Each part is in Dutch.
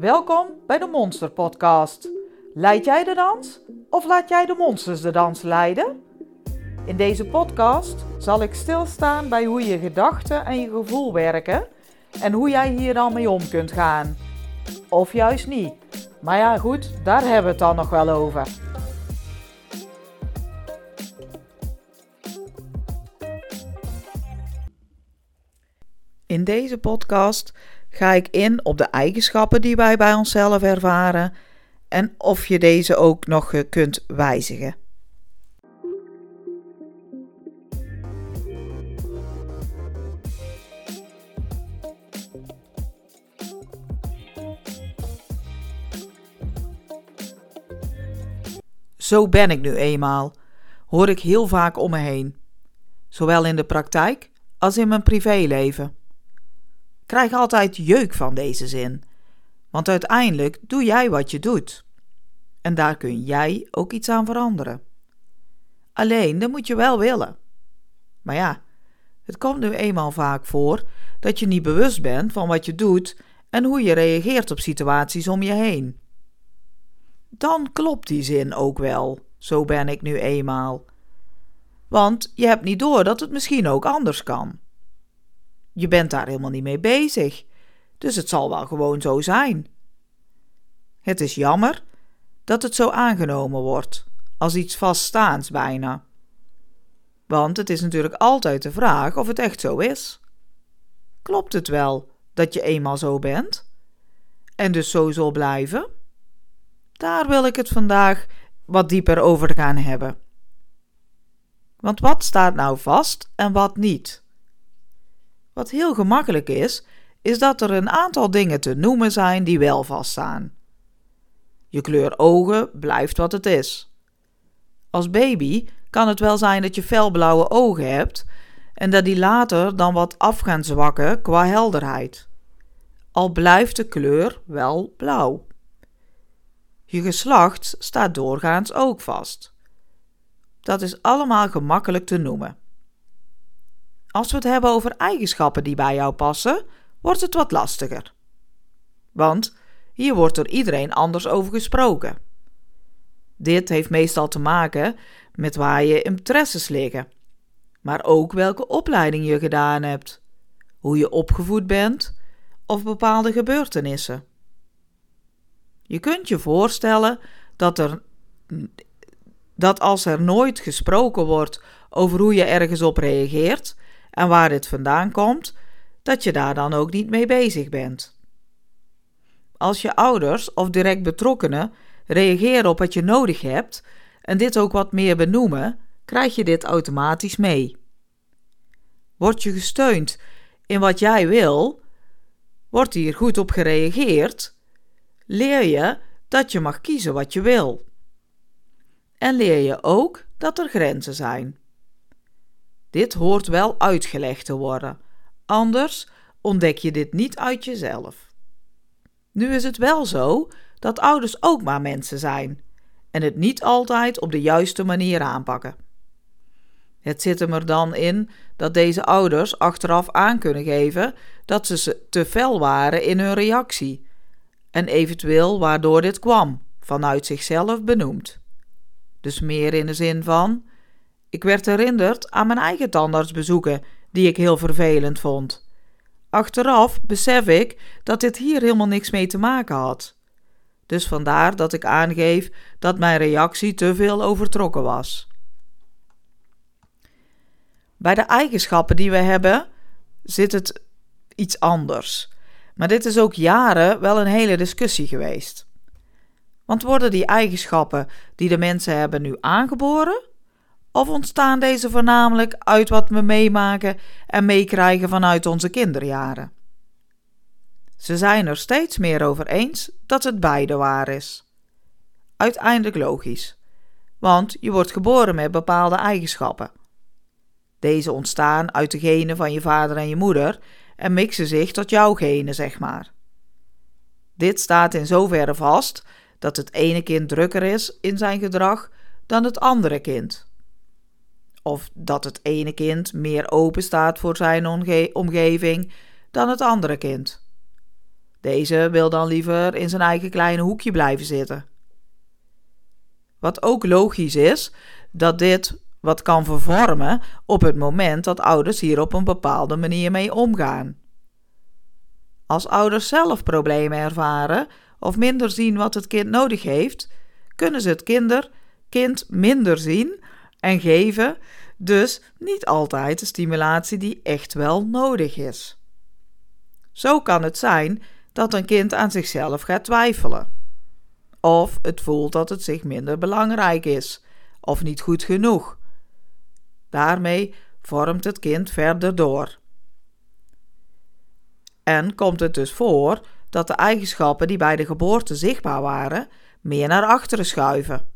Welkom bij de Monster Podcast. Leid jij de dans of laat jij de monsters de dans leiden? In deze podcast zal ik stilstaan bij hoe je gedachten en je gevoel werken en hoe jij hier dan mee om kunt gaan. Of juist niet. Maar ja, goed, daar hebben we het dan nog wel over. In deze podcast ga ik in op de eigenschappen die wij bij onszelf ervaren en of je deze ook nog kunt wijzigen. Zo ben ik nu eenmaal, hoor ik heel vaak om me heen, zowel in de praktijk als in mijn privéleven krijg altijd jeuk van deze zin. Want uiteindelijk doe jij wat je doet. En daar kun jij ook iets aan veranderen. Alleen, dat moet je wel willen. Maar ja, het komt nu eenmaal vaak voor dat je niet bewust bent van wat je doet en hoe je reageert op situaties om je heen. Dan klopt die zin ook wel, zo ben ik nu eenmaal. Want je hebt niet door dat het misschien ook anders kan. Je bent daar helemaal niet mee bezig, dus het zal wel gewoon zo zijn. Het is jammer dat het zo aangenomen wordt, als iets vaststaans bijna. Want het is natuurlijk altijd de vraag of het echt zo is. Klopt het wel dat je eenmaal zo bent? En dus zo zal blijven? Daar wil ik het vandaag wat dieper over gaan hebben. Want wat staat nou vast en wat niet? Wat heel gemakkelijk is, is dat er een aantal dingen te noemen zijn die wel vaststaan. Je kleur ogen blijft wat het is. Als baby kan het wel zijn dat je felblauwe ogen hebt en dat die later dan wat af gaan zwakken qua helderheid. Al blijft de kleur wel blauw. Je geslacht staat doorgaans ook vast. Dat is allemaal gemakkelijk te noemen. Als we het hebben over eigenschappen die bij jou passen, wordt het wat lastiger. Want hier wordt door iedereen anders over gesproken. Dit heeft meestal te maken met waar je interesses liggen, maar ook welke opleiding je gedaan hebt, hoe je opgevoed bent of bepaalde gebeurtenissen. Je kunt je voorstellen dat, er, dat als er nooit gesproken wordt over hoe je ergens op reageert, en waar dit vandaan komt, dat je daar dan ook niet mee bezig bent. Als je ouders of direct betrokkenen reageren op wat je nodig hebt en dit ook wat meer benoemen, krijg je dit automatisch mee. Word je gesteund in wat jij wil, wordt hier goed op gereageerd, leer je dat je mag kiezen wat je wil. En leer je ook dat er grenzen zijn. Dit hoort wel uitgelegd te worden, anders ontdek je dit niet uit jezelf. Nu is het wel zo dat ouders ook maar mensen zijn en het niet altijd op de juiste manier aanpakken. Het zit hem er dan in dat deze ouders achteraf aan kunnen geven dat ze te fel waren in hun reactie en eventueel waardoor dit kwam, vanuit zichzelf benoemd. Dus meer in de zin van: ik werd herinnerd aan mijn eigen tandartsbezoeken, die ik heel vervelend vond. Achteraf besef ik dat dit hier helemaal niks mee te maken had. Dus vandaar dat ik aangeef dat mijn reactie te veel overtrokken was. Bij de eigenschappen die we hebben zit het iets anders. Maar dit is ook jaren wel een hele discussie geweest. Want worden die eigenschappen die de mensen hebben nu aangeboren of ontstaan deze voornamelijk uit wat we meemaken en meekrijgen vanuit onze kinderjaren? Ze zijn er steeds meer over eens dat het beide waar is. Uiteindelijk logisch, want je wordt geboren met bepaalde eigenschappen. Deze ontstaan uit de genen van je vader en je moeder en mixen zich tot jouw genen, zeg maar. Dit staat in zoverre vast dat het ene kind drukker is in zijn gedrag dan het andere kind of dat het ene kind meer open staat voor zijn omgeving dan het andere kind. Deze wil dan liever in zijn eigen kleine hoekje blijven zitten. Wat ook logisch is, dat dit wat kan vervormen op het moment dat ouders hier op een bepaalde manier mee omgaan. Als ouders zelf problemen ervaren of minder zien wat het kind nodig heeft, kunnen ze het kinder, kind minder zien en geven dus niet altijd de stimulatie die echt wel nodig is. Zo kan het zijn dat een kind aan zichzelf gaat twijfelen. Of het voelt dat het zich minder belangrijk is, of niet goed genoeg. Daarmee vormt het kind verder door. En komt het dus voor dat de eigenschappen die bij de geboorte zichtbaar waren, meer naar achteren schuiven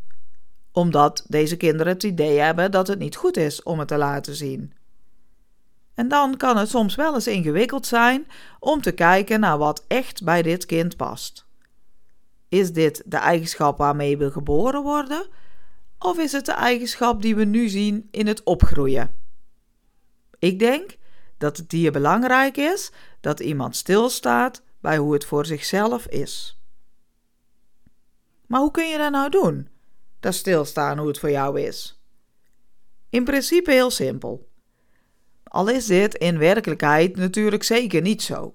omdat deze kinderen het idee hebben dat het niet goed is om het te laten zien. En dan kan het soms wel eens ingewikkeld zijn om te kijken naar wat echt bij dit kind past. Is dit de eigenschap waarmee we geboren worden, of is het de eigenschap die we nu zien in het opgroeien? Ik denk dat het hier belangrijk is dat iemand stilstaat bij hoe het voor zichzelf is. Maar hoe kun je dat nou doen? Daar stilstaan hoe het voor jou is. In principe heel simpel. Al is dit in werkelijkheid natuurlijk zeker niet zo.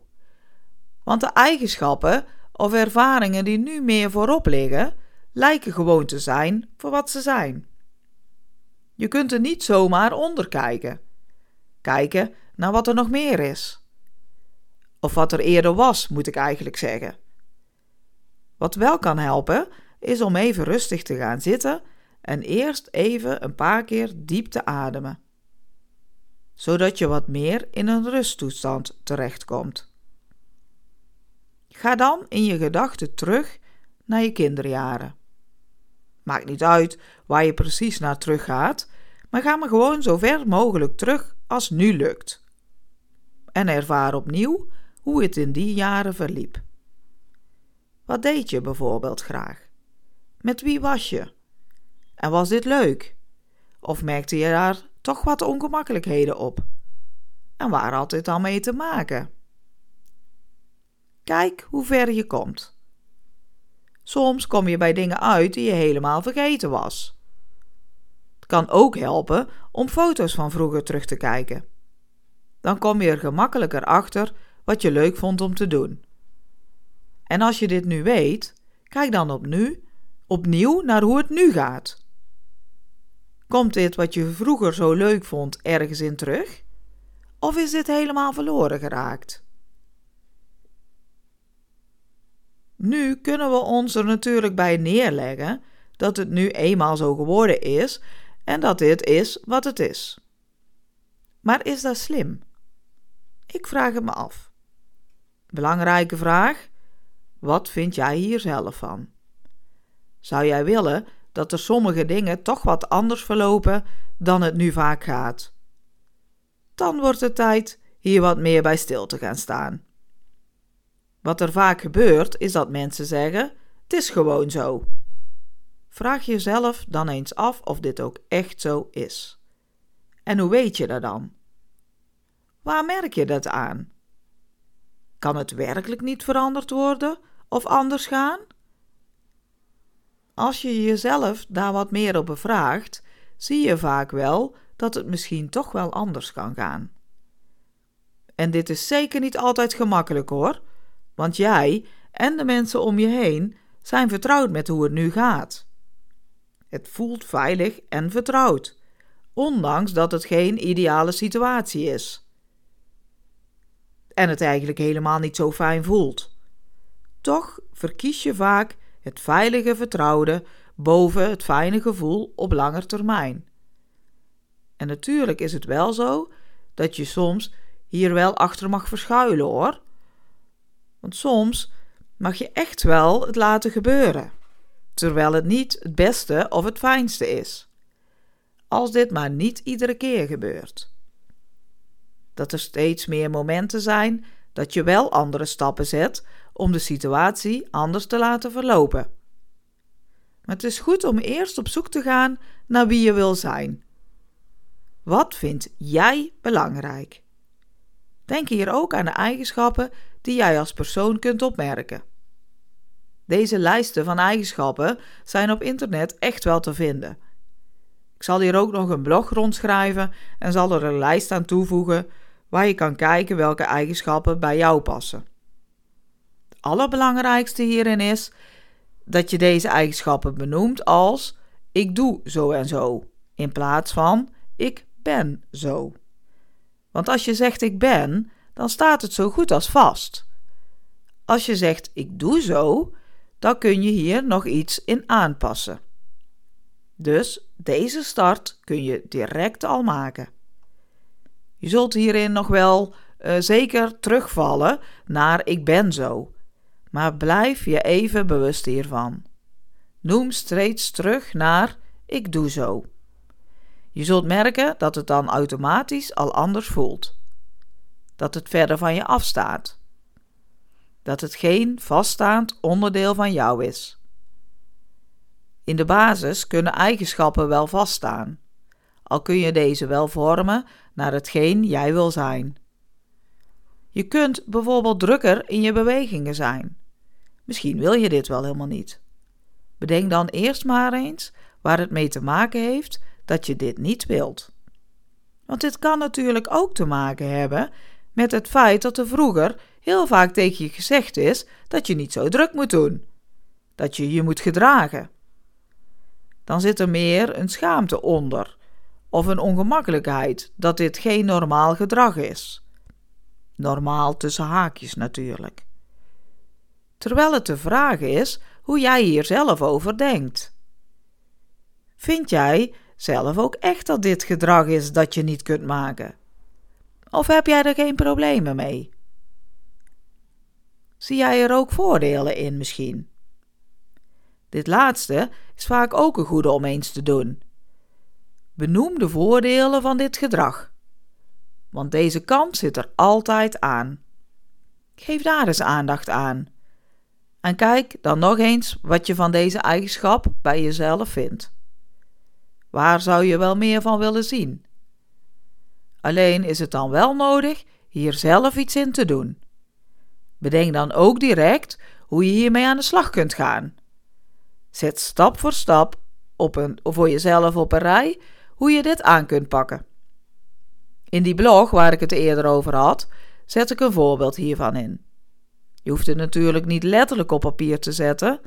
Want de eigenschappen of ervaringen die nu meer voorop liggen, lijken gewoon te zijn voor wat ze zijn. Je kunt er niet zomaar onder kijken. Kijken naar wat er nog meer is. Of wat er eerder was, moet ik eigenlijk zeggen. Wat wel kan helpen, is om even rustig te gaan zitten en eerst even een paar keer diep te ademen, zodat je wat meer in een rusttoestand terechtkomt. Ga dan in je gedachten terug naar je kinderjaren. Maakt niet uit waar je precies naar terug gaat, maar ga maar gewoon zo ver mogelijk terug als nu lukt. En ervaar opnieuw hoe het in die jaren verliep. Wat deed je bijvoorbeeld graag? Met wie was je? En was dit leuk? Of merkte je daar toch wat ongemakkelijkheden op? En waar had dit dan mee te maken? Kijk hoe ver je komt. Soms kom je bij dingen uit die je helemaal vergeten was. Het kan ook helpen om foto's van vroeger terug te kijken. Dan kom je er gemakkelijker achter wat je leuk vond om te doen. En als je dit nu weet, kijk dan op nu opnieuw naar hoe het nu gaat. Komt dit wat je vroeger zo leuk vond ergens in terug? Of is dit helemaal verloren geraakt? Nu kunnen we ons er natuurlijk bij neerleggen dat het nu eenmaal zo geworden is en dat dit is wat het is. Maar is dat slim? Ik vraag het me af. Belangrijke vraag: wat vind jij hier zelf van? Zou jij willen dat er sommige dingen toch wat anders verlopen dan het nu vaak gaat? Dan wordt het tijd hier wat meer bij stil te gaan staan. Wat er vaak gebeurt is dat mensen zeggen: Het is gewoon zo. Vraag jezelf dan eens af of dit ook echt zo is. En hoe weet je dat dan? Waar merk je dat aan? Kan het werkelijk niet veranderd worden of anders gaan? Als je jezelf daar wat meer op bevraagt, zie je vaak wel dat het misschien toch wel anders kan gaan. En dit is zeker niet altijd gemakkelijk hoor, want jij en de mensen om je heen zijn vertrouwd met hoe het nu gaat. Het voelt veilig en vertrouwd, ondanks dat het geen ideale situatie is. En het eigenlijk helemaal niet zo fijn voelt. Toch verkies je vaak het veilige vertrouwde boven het fijne gevoel op lange termijn. En natuurlijk is het wel zo dat je soms hier wel achter mag verschuilen hoor. Want soms mag je echt wel het laten gebeuren, terwijl het niet het beste of het fijnste is. Als dit maar niet iedere keer gebeurt. Dat er steeds meer momenten zijn dat je wel andere stappen zet om de situatie anders te laten verlopen. Maar het is goed om eerst op zoek te gaan naar wie je wil zijn. Wat vind jij belangrijk? Denk hier ook aan de eigenschappen die jij als persoon kunt opmerken. Deze lijsten van eigenschappen zijn op internet echt wel te vinden. Ik zal hier ook nog een blog rondschrijven en zal er een lijst aan toevoegen waar je kan kijken welke eigenschappen bij jou passen. Allerbelangrijkste hierin is dat je deze eigenschappen benoemt als ik doe zo en zo, in plaats van ik ben zo. Want als je zegt ik ben, dan staat het zo goed als vast. Als je zegt ik doe zo, dan kun je hier nog iets in aanpassen. Dus deze start kun je direct al maken. Je zult hierin nog wel uh, zeker terugvallen naar ik ben zo, maar blijf je even bewust hiervan. Noem steeds terug naar ik doe zo. Je zult merken dat het dan automatisch al anders voelt. Dat het verder van je afstaat. Dat het geen vaststaand onderdeel van jou is. In de basis kunnen eigenschappen wel vaststaan, al kun je deze wel vormen naar hetgeen jij wil zijn. Je kunt bijvoorbeeld drukker in je bewegingen zijn. Misschien wil je dit wel helemaal niet. Bedenk dan eerst maar eens waar het mee te maken heeft dat je dit niet wilt. Want dit kan natuurlijk ook te maken hebben met het feit dat er vroeger heel vaak tegen je gezegd is dat je niet zo druk moet doen, dat je je moet gedragen. Dan zit er meer een schaamte onder, of een ongemakkelijkheid dat dit geen normaal gedrag is. Normaal tussen haakjes natuurlijk. Terwijl het de vraag is hoe jij hier zelf over denkt. Vind jij zelf ook echt dat dit gedrag is dat je niet kunt maken? Of heb jij er geen problemen mee? Zie jij er ook voordelen in misschien? Dit laatste is vaak ook een goede om eens te doen. Benoem de voordelen van dit gedrag, want deze kant zit er altijd aan. Geef daar eens aandacht aan. En kijk dan nog eens wat je van deze eigenschap bij jezelf vindt. Waar zou je wel meer van willen zien? Alleen is het dan wel nodig hier zelf iets in te doen. Bedenk dan ook direct hoe je hiermee aan de slag kunt gaan. Zet stap voor stap op een, voor jezelf op een rij hoe je dit aan kunt pakken. In die blog waar ik het eerder over had, zet ik een voorbeeld hiervan in. Je hoeft het natuurlijk niet letterlijk op papier te zetten,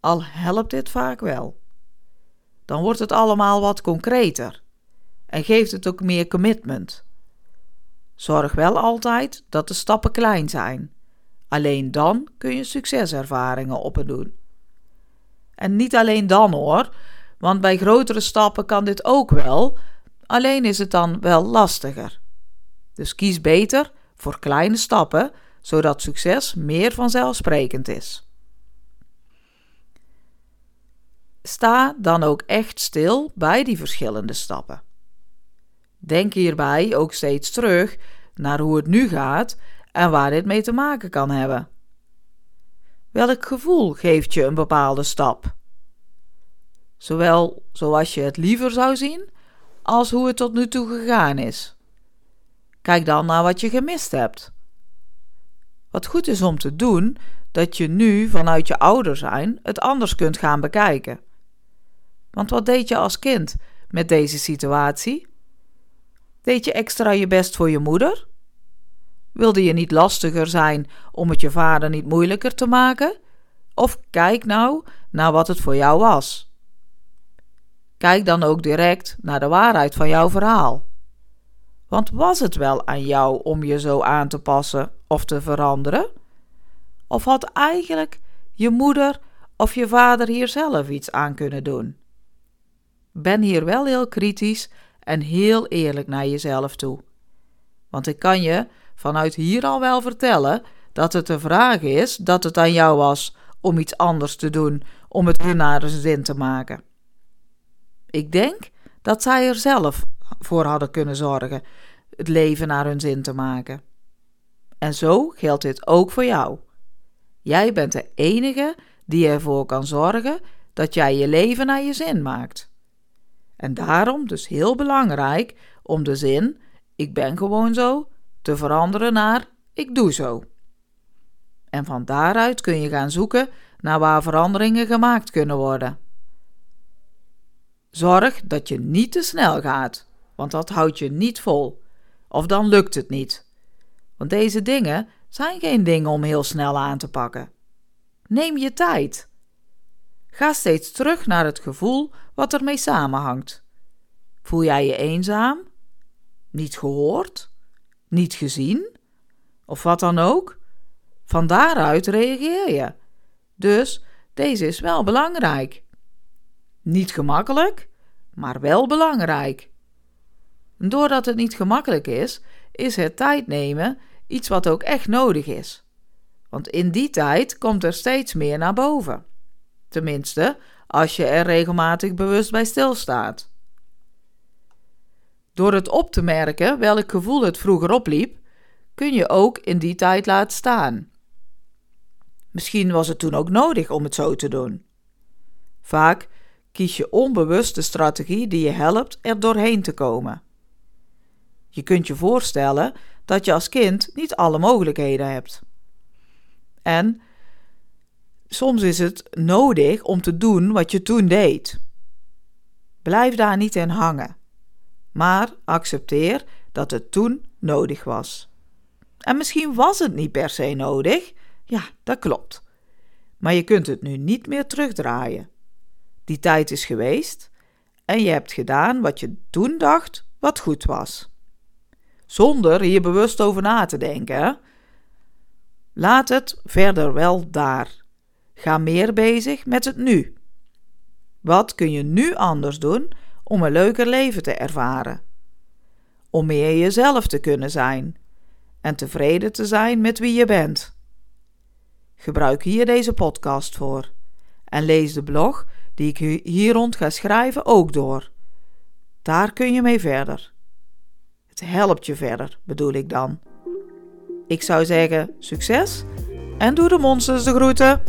al helpt dit vaak wel. Dan wordt het allemaal wat concreter en geeft het ook meer commitment. Zorg wel altijd dat de stappen klein zijn. Alleen dan kun je succeservaringen opdoen. En niet alleen dan hoor, want bij grotere stappen kan dit ook wel, alleen is het dan wel lastiger. Dus kies beter voor kleine stappen, zodat succes meer vanzelfsprekend is. Sta dan ook echt stil bij die verschillende stappen. Denk hierbij ook steeds terug naar hoe het nu gaat en waar dit mee te maken kan hebben. Welk gevoel geeft je een bepaalde stap? Zowel zoals je het liever zou zien, als hoe het tot nu toe gegaan is. Kijk dan naar wat je gemist hebt. Wat goed is om te doen, dat je nu vanuit je ouder zijn het anders kunt gaan bekijken. Want wat deed je als kind met deze situatie? Deed je extra je best voor je moeder? Wilde je niet lastiger zijn om het je vader niet moeilijker te maken? Of kijk nou naar wat het voor jou was. Kijk dan ook direct naar de waarheid van jouw verhaal. Want was het wel aan jou om je zo aan te passen of te veranderen? Of had eigenlijk je moeder of je vader hier zelf iets aan kunnen doen? Ben hier wel heel kritisch en heel eerlijk naar jezelf toe. Want ik kan je vanuit hier al wel vertellen dat het de vraag is dat het aan jou was om iets anders te doen om het weer naar zin te maken. Ik denk dat zij er zelf voor hadden kunnen zorgen het leven naar hun zin te maken. En zo geldt dit ook voor jou. Jij bent de enige die ervoor kan zorgen dat jij je leven naar je zin maakt. En daarom dus heel belangrijk om de zin ik ben gewoon zo te veranderen naar ik doe zo. En van daaruit kun je gaan zoeken naar waar veranderingen gemaakt kunnen worden. Zorg dat je niet te snel gaat, want dat houdt je niet vol. Of dan lukt het niet. Want deze dingen zijn geen dingen om heel snel aan te pakken. Neem je tijd. Ga steeds terug naar het gevoel wat ermee samenhangt. Voel jij je eenzaam? Niet gehoord? Niet gezien? Of wat dan ook? Van daaruit reageer je. Dus deze is wel belangrijk. Niet gemakkelijk, maar wel belangrijk. Doordat het niet gemakkelijk is, is het tijd nemen iets wat ook echt nodig is. Want in die tijd komt er steeds meer naar boven. Tenminste, als je er regelmatig bewust bij stilstaat. Door het op te merken welk gevoel het vroeger opliep, kun je ook in die tijd laten staan. Misschien was het toen ook nodig om het zo te doen. Vaak kies je onbewust de strategie die je helpt er doorheen te komen. Je kunt je voorstellen dat je als kind niet alle mogelijkheden hebt. En soms is het nodig om te doen wat je toen deed. Blijf daar niet in hangen, maar accepteer dat het toen nodig was. En misschien was het niet per se nodig, ja, dat klopt. Maar je kunt het nu niet meer terugdraaien. Die tijd is geweest en je hebt gedaan wat je toen dacht wat goed was. Zonder hier bewust over na te denken. Laat het verder wel daar. Ga meer bezig met het nu. Wat kun je nu anders doen om een leuker leven te ervaren? Om meer jezelf te kunnen zijn en tevreden te zijn met wie je bent. Gebruik hier deze podcast voor en lees de blog die ik hier rond ga schrijven ook door. Daar kun je mee verder. Het helpt je verder, bedoel ik dan. Ik zou zeggen succes en doe de monsters de groeten.